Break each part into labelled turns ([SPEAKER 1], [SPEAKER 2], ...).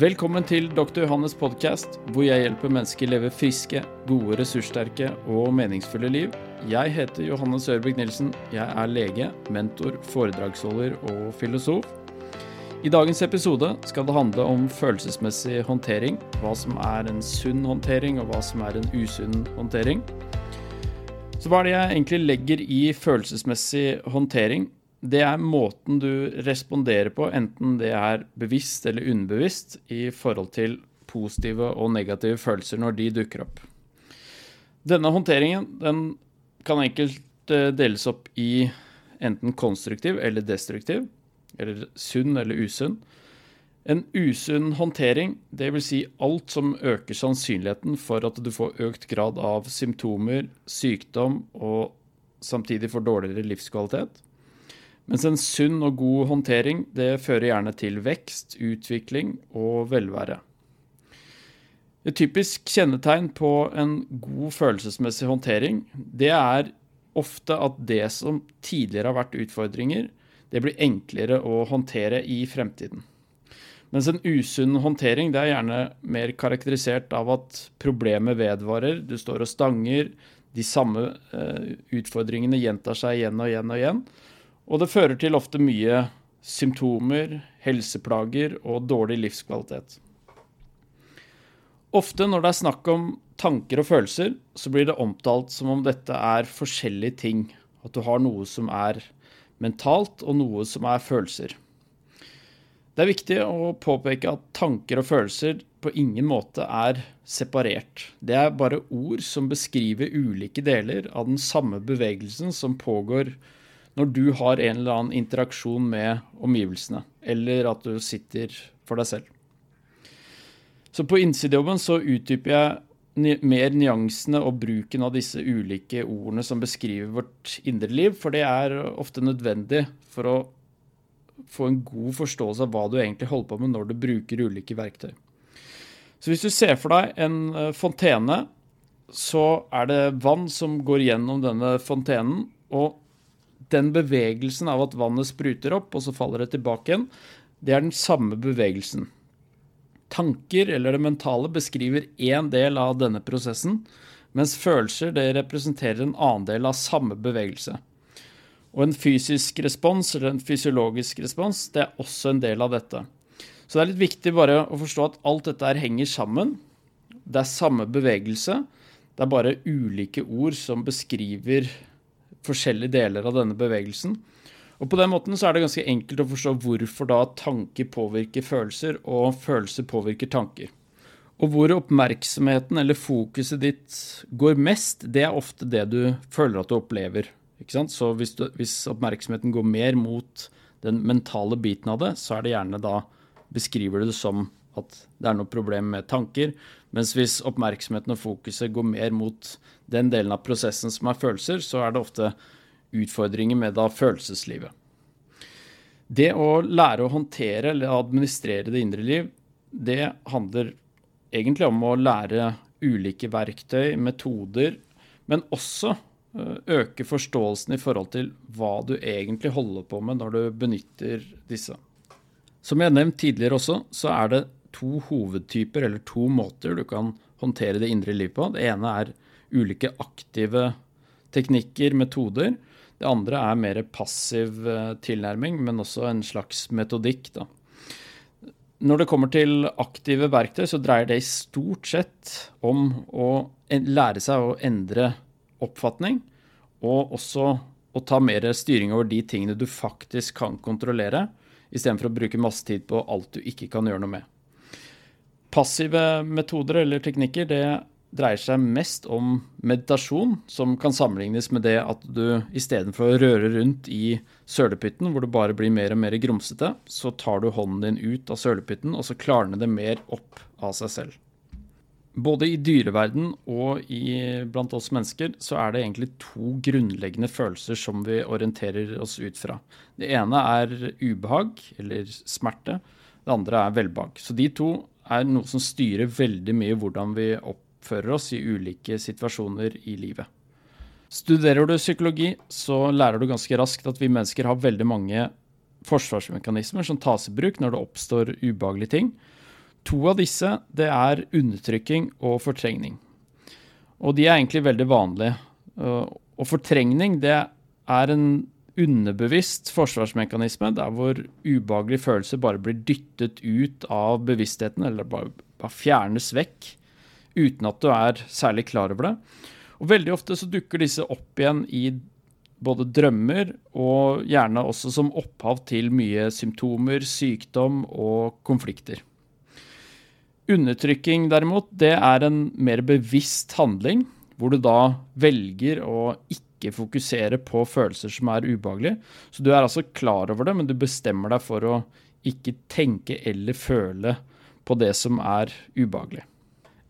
[SPEAKER 1] Velkommen til Dr. Johannes podkast, hvor jeg hjelper mennesker leve friske, gode, ressurssterke og meningsfulle liv. Jeg heter Johannes Ørbygg Nilsen. Jeg er lege, mentor, foredragsholder og filosof. I dagens episode skal det handle om følelsesmessig håndtering. Hva som er en sunn håndtering, og hva som er en usunn håndtering. Så hva er det jeg egentlig legger i følelsesmessig håndtering? Det er måten du responderer på, enten det er bevisst eller underbevisst, i forhold til positive og negative følelser når de dukker opp. Denne håndteringen den kan enkelt eh, deles opp i enten konstruktiv eller destruktiv, eller sunn eller usunn. En usunn håndtering, dvs. Si alt som øker sannsynligheten for at du får økt grad av symptomer, sykdom og samtidig får dårligere livskvalitet. Mens en sunn og god håndtering det fører gjerne til vekst, utvikling og velvære. Et typisk kjennetegn på en god følelsesmessig håndtering, det er ofte at det som tidligere har vært utfordringer, det blir enklere å håndtere i fremtiden. Mens en usunn håndtering det er gjerne mer karakterisert av at problemet vedvarer, du står og stanger, de samme uh, utfordringene gjentar seg igjen og igjen og igjen. Og det fører til ofte mye symptomer, helseplager og dårlig livskvalitet. Ofte når det er snakk om tanker og følelser, så blir det omtalt som om dette er forskjellige ting. At du har noe som er mentalt, og noe som er følelser. Det er viktig å påpeke at tanker og følelser på ingen måte er separert. Det er bare ord som beskriver ulike deler av den samme bevegelsen som pågår når du har en eller annen interaksjon med omgivelsene, eller at du sitter for deg selv. Så på innsidejobben så utdyper jeg mer nyansene og bruken av disse ulike ordene som beskriver vårt indre liv, for det er ofte nødvendig for å få en god forståelse av hva du egentlig holder på med når du bruker ulike verktøy. Så hvis du ser for deg en eh, fontene, så er det vann som går gjennom denne fontenen, og den bevegelsen av at vannet spruter opp, og så faller det tilbake igjen, det er den samme bevegelsen. Tanker, eller det mentale, beskriver én del av denne prosessen, mens følelser det representerer en annen del av samme bevegelse. Og en fysisk respons, eller en fysiologisk respons, det er også en del av dette. Så det er litt viktig bare å forstå at alt dette her henger sammen. Det er samme bevegelse, det er bare ulike ord som beskriver forskjellige deler av denne bevegelsen. Og På den måten så er det ganske enkelt å forstå hvorfor da tanker påvirker følelser, og følelser påvirker tanker. Og hvor oppmerksomheten eller fokuset ditt går mest, det er ofte det du føler at du opplever. Så hvis, du, hvis oppmerksomheten går mer mot den mentale biten av det, så er det gjerne da beskriver du det som at det er noe problem med tanker. Mens hvis oppmerksomheten og fokuset går mer mot den delen av prosessen som er følelser, så er det ofte utfordringer med da følelseslivet. Det å lære å håndtere eller administrere det indre liv, det handler egentlig om å lære ulike verktøy, metoder, men også øh, øke forståelsen i forhold til hva du egentlig holder på med når du benytter disse. Som jeg har nevnt tidligere også, så er det to hovedtyper, eller to måter du kan håndtere det indre liv på. Det ene er ulike aktive teknikker, metoder. Det andre er mer passiv eh, tilnærming, men også en slags metodikk. Da. Når det kommer til aktive verktøy, så dreier det i stort sett om å lære seg å endre oppfatning, og også å ta mer styring over de tingene du faktisk kan kontrollere, istedenfor å bruke masse tid på alt du ikke kan gjøre noe med. Passive metoder eller teknikker det dreier seg mest om meditasjon, som kan sammenlignes med det at du istedenfor å røre rundt i sølepytten, hvor du bare blir mer og mer grumsete, så tar du hånden din ut av sølepytten, og så klarner det mer opp av seg selv. Både i dyreverden og i, blant oss mennesker så er det egentlig to grunnleggende følelser som vi orienterer oss ut fra. Det ene er ubehag, eller smerte. Det andre er velbehag. Så de to er noe som styrer veldig mye hvordan vi oppfører oss i ulike situasjoner i livet. Studerer du psykologi, så lærer du ganske raskt at vi mennesker har veldig mange forsvarsmekanismer som tas i bruk når det oppstår ubehagelige ting. To av disse det er undertrykking og fortrengning. Og de er egentlig veldig vanlige. Og fortrengning det er en underbevisst forsvarsmekanisme der hvor ubehagelige følelser bare blir dyttet ut av bevisstheten, eller bare, bare fjernes vekk uten at du er særlig klar over det. Og Veldig ofte så dukker disse opp igjen i både drømmer og gjerne også som opphav til mye symptomer, sykdom og konflikter. Undertrykking derimot, det er en mer bevisst handling, hvor du da velger å ikke fokusere på følelser som er ubehagelige. Så du er altså klar over det, men du bestemmer deg for å ikke tenke eller føle på det som er ubehagelig.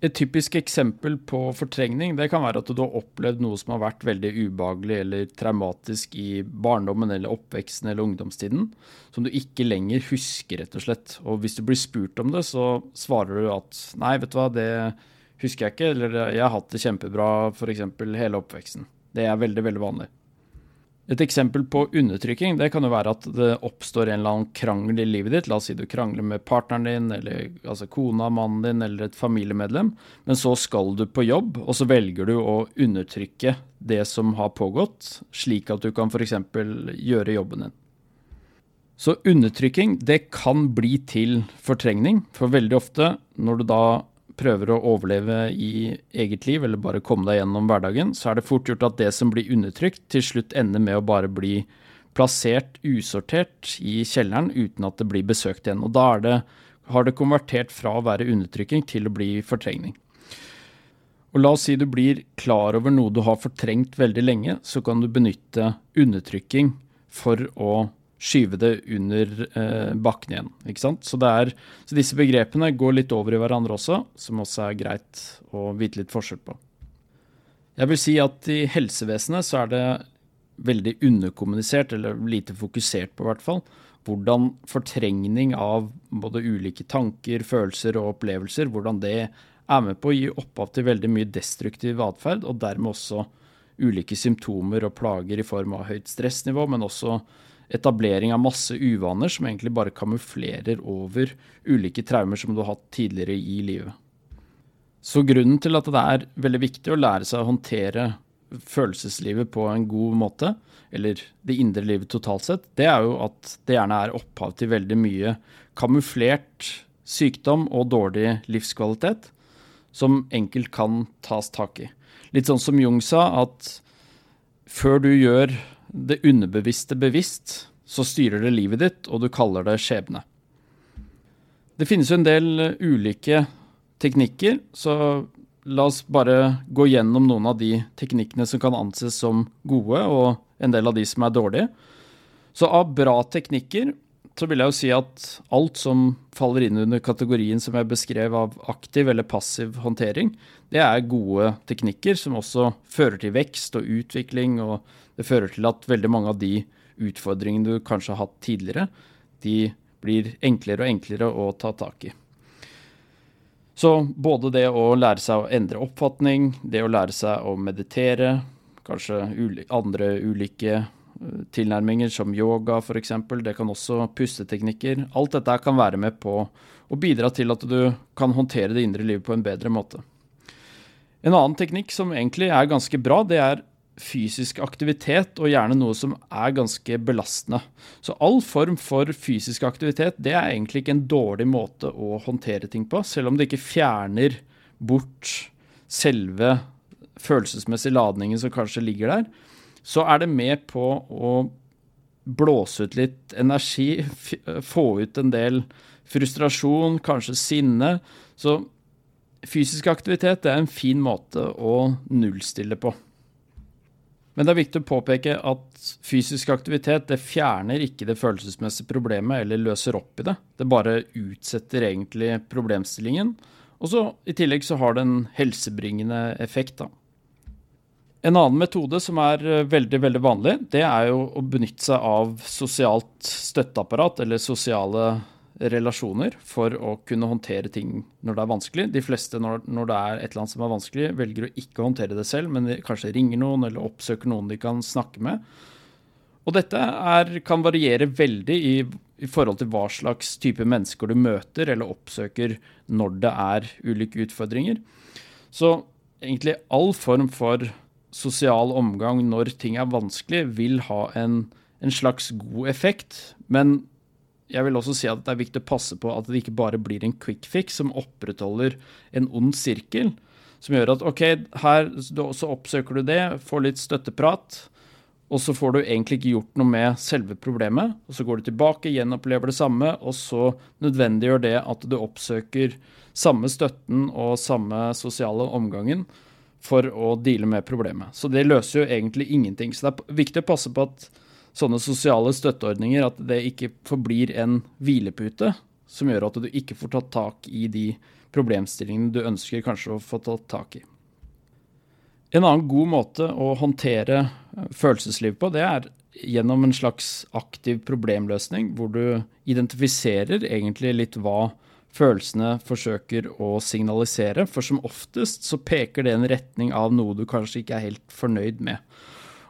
[SPEAKER 1] Et typisk eksempel på fortrengning det kan være at du har opplevd noe som har vært veldig ubehagelig eller traumatisk i barndommen eller oppveksten eller ungdomstiden, som du ikke lenger husker, rett og slett. Og hvis du blir spurt om det, så svarer du at nei, vet du hva, det husker jeg ikke, eller jeg har hatt det kjempebra f.eks. hele oppveksten. Det er veldig, veldig vanlig. Et eksempel på undertrykking det kan jo være at det oppstår en eller annen krangel i livet ditt. La oss si du krangler med partneren din, eller altså kona, mannen din eller et familiemedlem. Men så skal du på jobb, og så velger du å undertrykke det som har pågått, slik at du kan f.eks. gjøre jobben din. Så undertrykking det kan bli til fortrengning, for veldig ofte når du da prøver å overleve i eget liv, eller bare komme deg gjennom hverdagen, så er det fort gjort at det som blir undertrykt, til slutt ender med å bare bli plassert usortert i kjelleren uten at det blir besøkt igjen. Og da det, har det konvertert fra å være undertrykking til å bli fortrengning. Og La oss si du blir klar over noe du har fortrengt veldig lenge, så kan du benytte undertrykking for å skyve det under eh, bakken igjen. ikke sant? Så, er, så, disse begrepene går litt over i hverandre også, som også er greit å vite litt forskjell på. Jeg vil si at i helsevesenet så er det veldig underkommunisert, eller lite fokusert på i hvert fall, hvordan fortrengning av både ulike tanker, følelser og opplevelser, hvordan det er med på å gi opphav til veldig mye destruktiv atferd, og dermed også ulike symptomer og plager i form av høyt stressnivå, men også etablering av masse uvaner som egentlig bare kamuflerer over ulike traumer som du har hatt tidligere i livet. Så grunnen til at det er veldig viktig å lære seg å håndtere følelseslivet på en god måte, eller det indre livet totalt sett, det er jo at det gjerne er opphav til veldig mye kamuflert sykdom og dårlig livskvalitet, som enkelt kan tas tak i. Litt sånn som Jung sa, at før du gjør det underbevisste bevisst, så styrer det livet ditt, og du kaller det skjebne. Det finnes jo en del eh, ulike teknikker, så la oss bare gå gjennom noen av de teknikkene som kan anses som gode, og en del av de som er dårlige. Så av bra teknikker så vil jeg jo si at alt som faller inn under kategorien som jeg beskrev av aktiv eller passiv håndtering, det er gode teknikker som også fører til vekst og utvikling, og det fører til at veldig mange av de utfordringene du kanskje har hatt tidligere, de blir enklere og enklere å ta tak i. Så både det å lære seg å endre oppfatning, det å lære seg å meditere, kanskje andre ulike eh, tilnærminger som yoga f.eks., det kan også pusteteknikker. Alt dette kan være med på å bidra til at du kan håndtere det indre livet på en bedre måte. En annen teknikk som egentlig er ganske bra, det er fysisk aktivitet, og gjerne noe som er ganske belastende. Så all form for fysisk aktivitet det er egentlig ikke en dårlig måte å håndtere ting på, selv om det ikke fjerner bort selve følelsesmessige ladningen som kanskje ligger der. Så er det med på å blåse ut litt energi, få ut en del frustrasjon, kanskje sinne. Så fysisk aktivitet er en fin måte å nullstille på. Men det er viktig å påpeke at fysisk aktivitet det fjerner ikke det følelsesmessige problemet eller løser opp i det. Det bare utsetter egentlig problemstillingen. Og så I tillegg så har det en helsebringende effekt. da. En annen metode som er eh, veldig veldig vanlig, det er jo å benytte seg av sosialt støtteapparat, eller sosiale relasjoner for å kunne håndtere ting når det er vanskelig. De fleste, når, når, det er et eller annet som er vanskelig, velger å ikke håndtere det selv, men de kanskje ringer noen eller oppsøker noen de kan snakke med. Og dette er, kan variere veldig i, i forhold til hva slags type mennesker du møter eller oppsøker når det er ulike utfordringer. Så egentlig all form for sosial omgang når ting er vanskelig, vil ha en, en slags god effekt. Men jeg vil også si at det er viktig å passe på at det ikke bare blir en quick fix som opprettholder en ond sirkel. Som gjør at OK, her så oppsøker du det, får litt støtteprat, og så får du egentlig ikke gjort noe med selve problemet. Og så går du tilbake, gjenopplever det samme, og så nødvendiggjør det at du oppsøker samme støtten og samme sosiale omgangen for å deale med problemet. Så det løser jo egentlig ingenting. Så det er viktig å passe på at sånne sosiale støtteordninger at det ikke forblir en hvilepute som gjør at du ikke får tatt tak i de problemstillingene du ønsker kanskje å få tatt tak i. En annen god måte å håndtere eh, følelsesliv på, det er gjennom en slags aktiv problemløsning, hvor du identifiserer egentlig litt hva følelsene forsøker å signalisere. For som oftest så peker det en retning av noe du kanskje ikke er helt fornøyd med.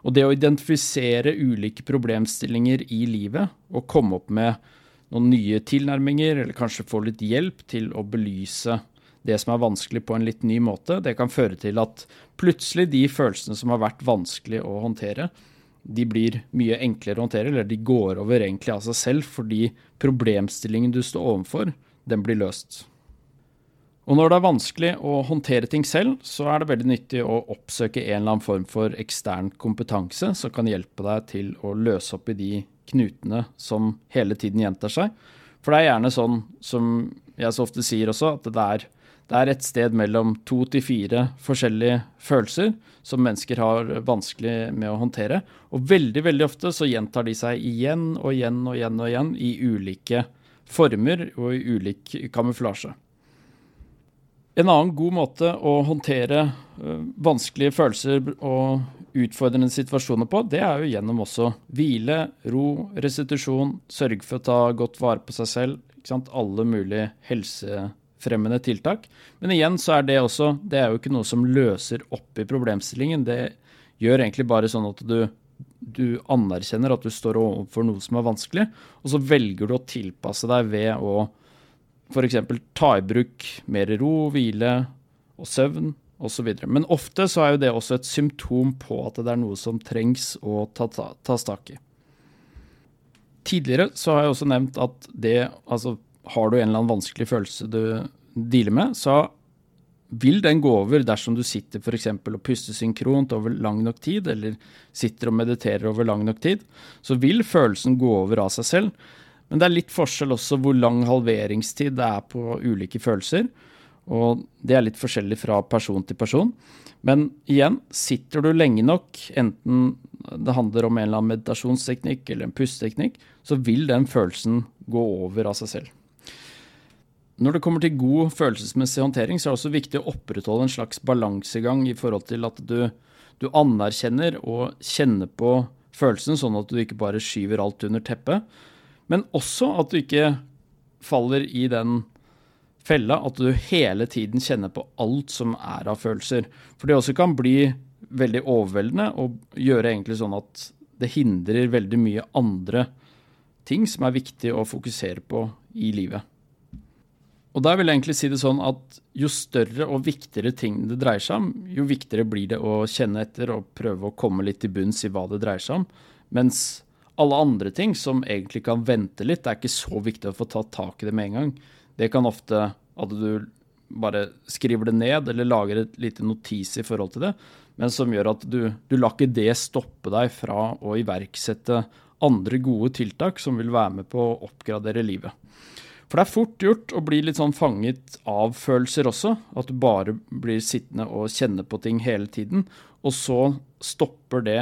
[SPEAKER 1] Og det å identifisere ulike problemstillinger i livet og komme opp med noen nye tilnærminger, eller kanskje få litt hjelp til å belyse det som er vanskelig på en litt ny måte, det kan føre til at plutselig de følelsene som har vært vanskelig å håndtere, de blir mye enklere å håndtere, eller de går over egentlig av seg selv fordi problemstillingen du står overfor, den blir løst. Og når det er vanskelig å håndtere ting selv, så er det veldig nyttig å oppsøke en eller annen form for ekstern kompetanse som kan hjelpe deg til å løse opp i de knutene som hele tiden gjentar seg. For det er gjerne sånn, som jeg så ofte sier også, at det er det er et sted mellom to til fire forskjellige følelser som mennesker har vanskelig med å håndtere. Og veldig, veldig ofte så gjentar de seg igjen og igjen og igjen og igjen i ulike former og i ulik kamuflasje. En annen god måte å håndtere uh, vanskelige følelser og utfordrende situasjoner på, det er jo gjennom også hvile, ro, restitusjon, sørge for å ta godt vare på seg selv. Alle mulige helsefremmende tiltak. Men igjen så er det også Det er jo ikke noe som løser opp i problemstillingen. Det gjør egentlig bare sånn at du, du anerkjenner at du står overfor noe som er vanskelig, og så velger du å tilpasse deg ved å f.eks. ta i bruk mer ro, hvile og søvn osv. Men ofte så er jo det også et symptom på at det er noe som trengs å ta, ta, tas tak i. Tidligere så har jeg også nevnt at det altså har du en eller annen vanskelig følelse du dealer med, så vil den gå over dersom du sitter f.eks. og puster synkront over lang nok tid, eller sitter og mediterer over lang nok tid. Så vil følelsen gå over av seg selv. Men det er litt forskjell også hvor lang halveringstid det er på ulike følelser. Og det er litt forskjellig fra person til person. Men igjen, sitter du lenge nok, enten det handler om en eller annen meditasjonsteknikk eller en pusteteknikk, så vil den følelsen gå over av seg selv. Når det kommer til god følelsesmessig håndtering, så er det også viktig å opprettholde en slags balansegang i forhold til at du, du anerkjenner og kjenner på følelsen, sånn at du ikke bare skyver alt under teppet. Men også at du ikke faller i den fella at du hele tiden kjenner på alt som er av følelser. For det også kan bli veldig overveldende og gjøre egentlig sånn at det hindrer veldig mye andre ting som er viktig å fokusere på i livet. Og da vil jeg egentlig si det sånn at jo større og viktigere ting det dreier seg om, jo viktigere blir det å kjenne etter og prøve å komme litt til bunns i hva det dreier seg om. Mens alle andre ting som egentlig kan vente litt, det er ikke så viktig å få tatt tak i det med en gang. Det kan ofte at du bare skriver det ned eller lager et lite notis i forhold til det, men som gjør at du, du lar ikke det stoppe deg fra å iverksette andre gode tiltak som vil være med på å oppgradere livet. For det er fort gjort å bli litt sånn fanget av følelser også. At du bare blir sittende og kjenne på ting hele tiden. Og så stopper det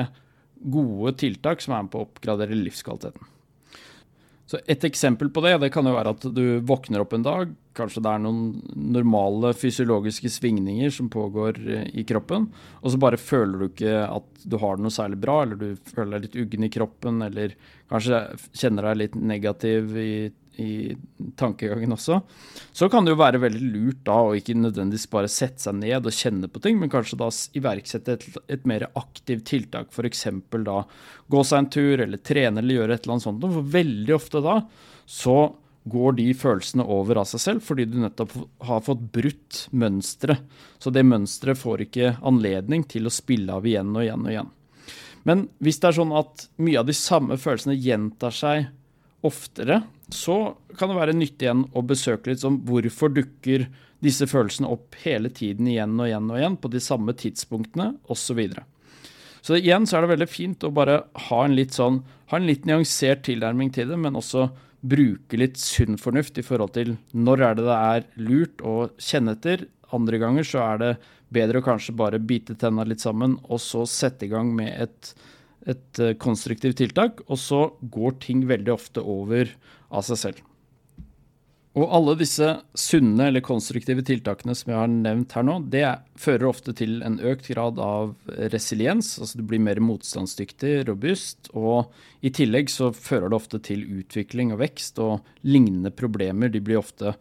[SPEAKER 1] gode tiltak som er med på å oppgradere livskvaliteten. Så Et eksempel på det det kan jo være at du våkner opp en dag. Kanskje det er noen normale fysiologiske svingninger som pågår i kroppen. Og så bare føler du ikke at du har det noe særlig bra, eller du føler deg litt uggen i kroppen, eller kanskje kjenner deg litt negativ i i tankegangen også, så kan det jo være veldig lurt da å ikke nødvendigvis bare sette seg ned og kjenne på ting, men kanskje da iverksette et, et mer aktivt tiltak, f.eks. da gå seg en tur eller trene eller gjøre et eller annet sånt. For veldig ofte da så går de følelsene over av seg selv fordi du nettopp har fått brutt mønsteret. Så det mønsteret får ikke anledning til å spille av igjen og igjen og igjen. Men hvis det er sånn at mye av de samme følelsene gjentar seg oftere, så kan det være nyttig igjen å besøke litt sånn hvorfor dukker disse følelsene opp hele tiden igjen og igjen og igjen på de samme tidspunktene osv. Så, så igjen så er det veldig fint å bare ha en litt sånn, ha en litt nyansert tilnærming til det, men også bruke litt sunn fornuft i forhold til når er det det er lurt å kjenne etter. Andre ganger så er det bedre å kanskje bare bite tenna litt sammen og så sette i gang med et, et eh, konstruktivt tiltak, og så går ting veldig ofte over av seg selv. Og alle disse sunne eller konstruktive tiltakene som jeg har nevnt her nå, det fører ofte til en økt grad av resiliens, altså du blir mer motstandsdyktig, robust, og i tillegg så fører det ofte til utvikling og vekst, og lignende problemer de blir ofte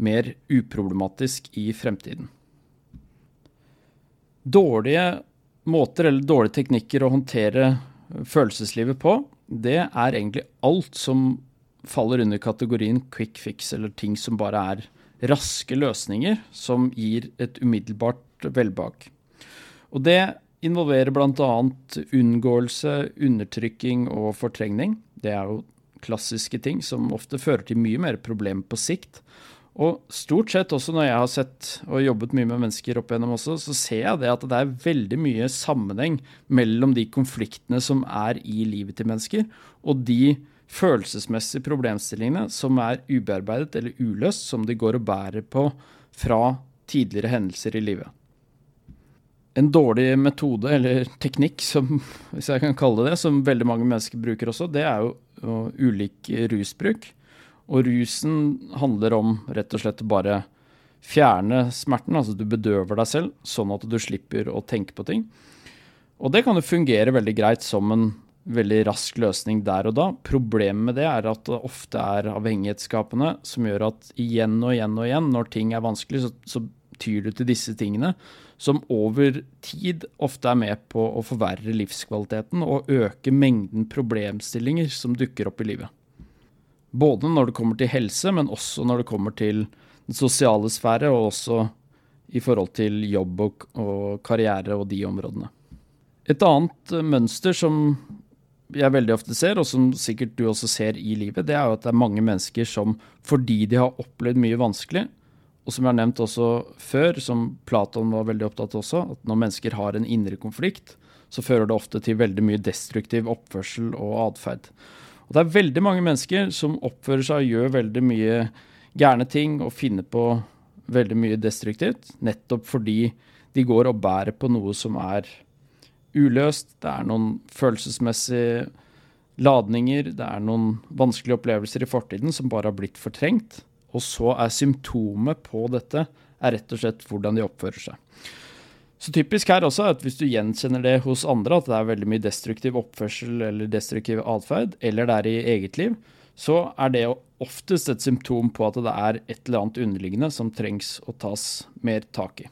[SPEAKER 1] mer uproblematisk i fremtiden. Dårlige måter eller dårlige teknikker å håndtere følelseslivet på, det er egentlig alt som faller under kategorien quick fix, eller ting som bare er raske løsninger som gir et umiddelbart velbehag. Og det involverer bl.a. unngåelse, undertrykking og fortrengning. Det er jo klassiske ting som ofte fører til mye mer problemer på sikt. Og stort sett også når jeg har sett og jobbet mye med mennesker opp igjennom også, så ser jeg det at det er veldig mye sammenheng mellom de konfliktene som er i livet til mennesker, og de følelsesmessige problemstillingene som er ubearbeidet eller uløst, som de går og bærer på fra tidligere hendelser i livet. En dårlig metode, eller teknikk, som, hvis jeg kan kalle det det, som veldig mange mennesker bruker også, det er jo ulik rusbruk. Og rusen handler om rett og slett bare fjerne smerten, altså du bedøver deg selv, sånn at du slipper å tenke på ting. Og det kan jo fungere veldig greit som en veldig rask løsning der og da. Problemet med det er at det ofte er avhengighetsskapende, som gjør at igjen og igjen og igjen, når ting er vanskelig, så, så tyr du til disse tingene, som over tid ofte er med på å forverre livskvaliteten og øke mengden problemstillinger som dukker opp i livet. Både når det kommer til helse, men også når det kommer til den sosiale sfære, og også i forhold til jobb og, og karriere og de områdene. Et annet eh, mønster som jeg veldig ofte ser, og som sikkert du også ser i livet, det er jo at det er mange mennesker som fordi de har opplevd mye vanskelig, og som jeg har nevnt også før, som Platon var veldig opptatt av også, at når mennesker har en indre konflikt, så fører det ofte til veldig mye destruktiv oppførsel og atferd. Og det er veldig mange mennesker som oppfører seg og gjør veldig mye gærne ting og finner på veldig mye destruktivt, nettopp fordi de går og bærer på noe som er uløst. Det er noen følelsesmessige ladninger, det er noen vanskelige opplevelser i fortiden som bare har blitt fortrengt. Og så er symptomet på dette er rett og slett hvordan de oppfører seg. Så typisk her også er at hvis du gjenkjenner det hos andre, at det er veldig mye destruktiv oppførsel eller destruktiv atferd, eller det er i eget liv, så er det oftest et symptom på at det er et eller annet underliggende som trengs å tas mer tak i.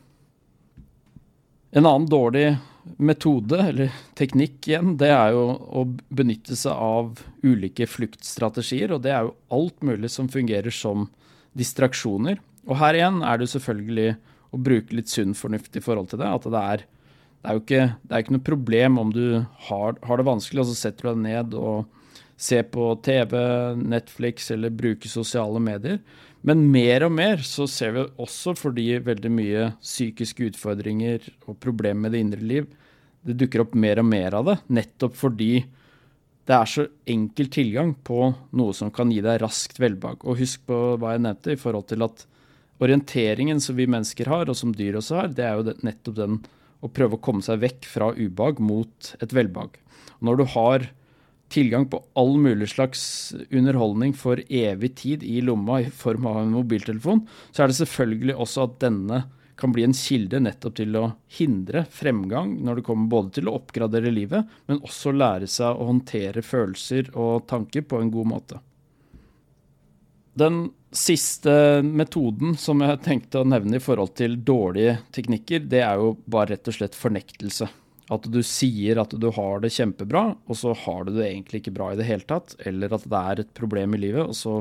[SPEAKER 1] En annen dårlig metode, eller teknikk igjen, det er jo å benytte seg av ulike fluktstrategier, og det er jo alt mulig som fungerer som distraksjoner. Og her igjen er det selvfølgelig og bruke litt sunn fornuft i forhold til det. At det er, det er jo ikke, er ikke noe problem om du har, har, det vanskelig, og så setter du deg ned og ser på TV, Netflix eller bruker sosiale medier. Men mer og mer så ser vi også fordi veldig mye psykiske utfordringer og problemer med det indre liv, det dukker opp mer og mer av det. Nettopp fordi det er så enkel tilgang på noe som kan gi deg raskt velbehag. Og husk på hva jeg nevnte i forhold til at orienteringen som vi mennesker har, og som dyr også har, det er jo nettopp den å prøve å komme seg vekk fra ubehag mot et velbehag. Når du har tilgang på all mulig slags underholdning for evig tid i lomma i form av en mobiltelefon, så er det selvfølgelig også at denne kan bli en kilde nettopp til å hindre fremgang når det kommer både til å oppgradere livet, men også lære seg å håndtere følelser og tanker på en god måte. Den siste metoden som jeg tenkte å nevne i forhold til dårlige teknikker, det er jo bare rett og slett fornektelse. At du sier at du har det kjempebra, og så har du det egentlig ikke bra i det hele tatt. Eller at det er et problem i livet, og så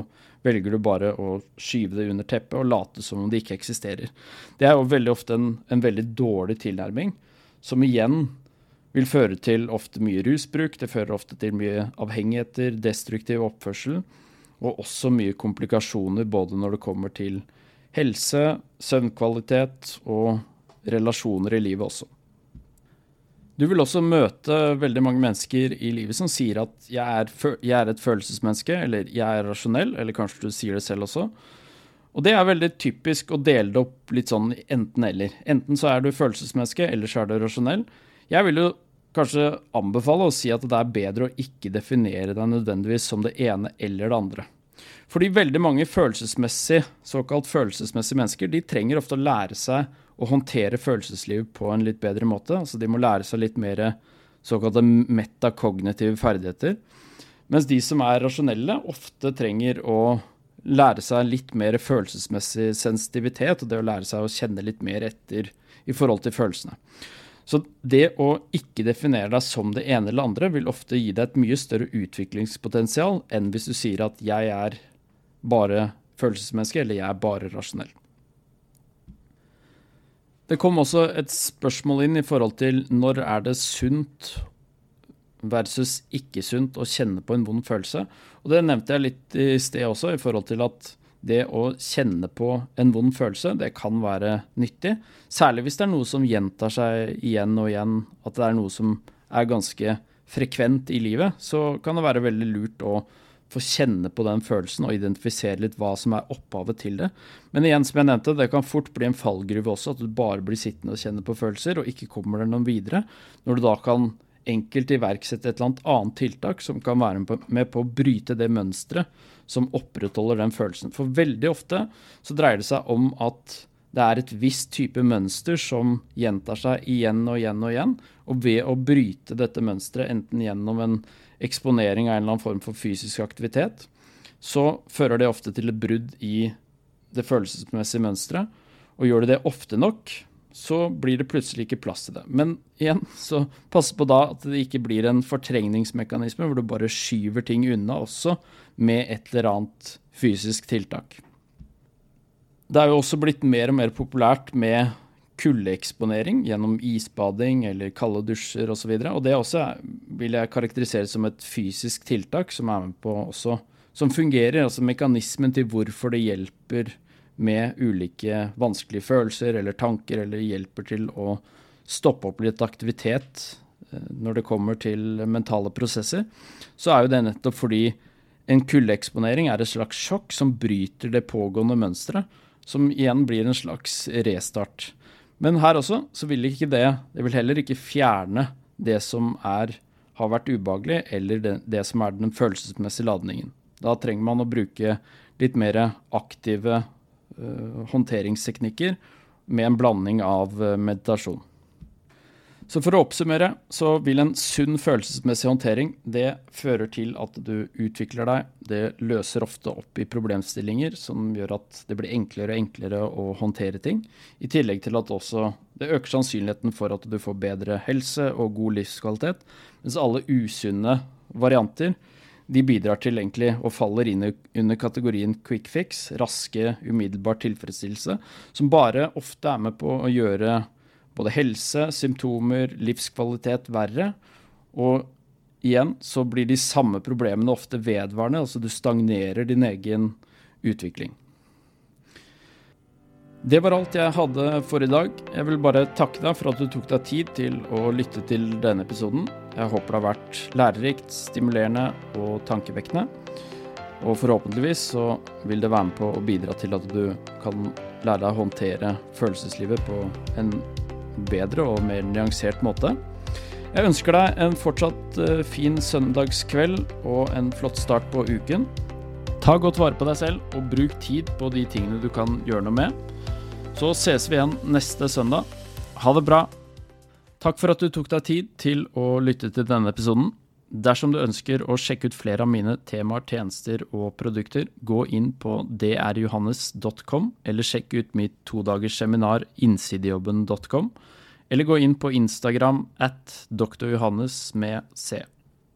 [SPEAKER 1] velger du bare å skyve det under teppet og late som om det ikke eksisterer. Det er jo veldig ofte en, en veldig dårlig tilnærming, som igjen vil føre til ofte mye rusbruk. Det fører ofte til mye avhengigheter, destruktiv oppførsel, og også mye komplikasjoner både når det kommer til helse, søvnkvalitet og relasjoner i livet også. Du vil også møte veldig mange mennesker i livet som sier at jeg er, jeg er, et følelsesmenneske, eller jeg er rasjonell, eller kanskje du sier det selv også. Og det er veldig typisk å dele det opp litt sånn enten-eller. Enten så er du følelsesmenneske, eller så er du rasjonell. Jeg vil jo kanskje anbefale å si at det er bedre å ikke definere deg nødvendigvis som det ene eller det andre. Fordi veldig mange følelsesmessig, såkalt følelsesmessige mennesker de trenger ofte å lære seg å håndtere følelsesliv på en litt bedre måte. Altså de må lære seg litt mer såkalte metakognitive ferdigheter. Mens de som er rasjonelle, ofte trenger å lære seg litt mer følelsesmessig sensitivitet, og det å lære seg å kjenne litt mer etter i forhold til følelsene. Så det å ikke definere deg som det ene eller andre vil ofte gi deg et mye større utviklingspotensial enn hvis du sier at jeg er bare følelsesmenneske eller jeg er bare rasjonell. Det kom også et spørsmål inn i forhold til når er det sunt versus ikke sunt å kjenne på en vond følelse. Og det nevnte jeg litt i sted også, i forhold til at det å kjenne på en vond følelse, det kan være nyttig. Særlig hvis det er noe som gjentar seg igjen og igjen, at det er noe som er ganske frekvent i livet, så kan det være veldig lurt å få kjenne på den følelsen og identifisere litt hva som er opphavet til det. Men igjen, som jeg nevnte, det kan fort bli en fallgruve også, at du bare blir sittende og kjenne på følelser, og ikke kommer deg noen videre. Når du da kan enkelt iverksette et eller annet annet tiltak som kan være med på å bryte det mønsteret som opprettholder den følelsen. For veldig ofte så dreier det seg om at det er et visst type mønster som gjentar seg igjen og igjen og igjen. Og ved å bryte dette mønsteret, enten gjennom en eksponering av en eller annen form for fysisk aktivitet, så fører det ofte til et brudd i det følelsesmessige mønsteret. Og gjør du det ofte nok, så blir det plutselig ikke plass til det. Men igjen, så pass på da at det ikke blir en fortrengningsmekanisme hvor du bare skyver ting unna også med et eller annet fysisk tiltak. Det er jo også blitt mer og mer populært med kuldeeksponering gjennom isbading eller kalde dusjer osv. Og, så og det også vil jeg karakterisere som et fysisk tiltak som er med på også, som fungerer. Altså mekanismen til hvorfor det hjelper med ulike vanskelige følelser eller tanker, eller hjelper til å stoppe opp litt aktivitet eh, når det kommer til mentale prosesser, så er jo det nettopp fordi en kuldeeksponering er et slags sjokk som bryter det pågående mønsteret, som igjen blir en slags restart. Men her også så vil ikke det Det vil heller ikke fjerne det som er, har vært ubehagelig, eller det, det som er den følelsesmessige ladningen. Da trenger man å bruke litt mer aktive håndteringsteknikker med en blanding av uh, meditasjon. Så for å oppsummere så vil en sunn følelsesmessig håndtering det fører til at du utvikler deg. Det løser ofte opp i problemstillinger som gjør at det blir enklere og enklere å håndtere ting. I tillegg til at også det øker sannsynligheten for at du får bedre helse og god livskvalitet. Mens alle usunne varianter de bidrar til egentlig og faller inn under kategorien quick fix, raske, umiddelbar tilfredsstillelse, som bare ofte er med på å gjøre både helse, symptomer, livskvalitet verre. Og igjen så blir de samme problemene ofte vedvarende, altså du stagnerer din egen utvikling. Det var alt jeg hadde for i dag. Jeg vil bare takke deg for at du tok deg tid til å lytte til denne episoden. Jeg håper det har vært lærerikt, stimulerende og tankevekkende. Og forhåpentligvis så vil det være med på å bidra til at du kan lære deg å håndtere følelseslivet på en bedre og mer nyansert måte. Jeg ønsker deg en fortsatt eh, fin søndagskveld og en flott start på uken. Ta godt vare på deg selv, og bruk tid på de tingene du kan gjøre noe med. Så ses vi igjen neste søndag. Ha det bra. Takk for at du tok deg tid til å lytte til denne episoden. Dersom du ønsker å sjekke ut flere av mine temaer, tjenester og produkter, gå inn på drjohannes.com, eller sjekk ut mitt todagers seminar innsidejobben.com, eller gå inn på Instagram at drjohannes med c.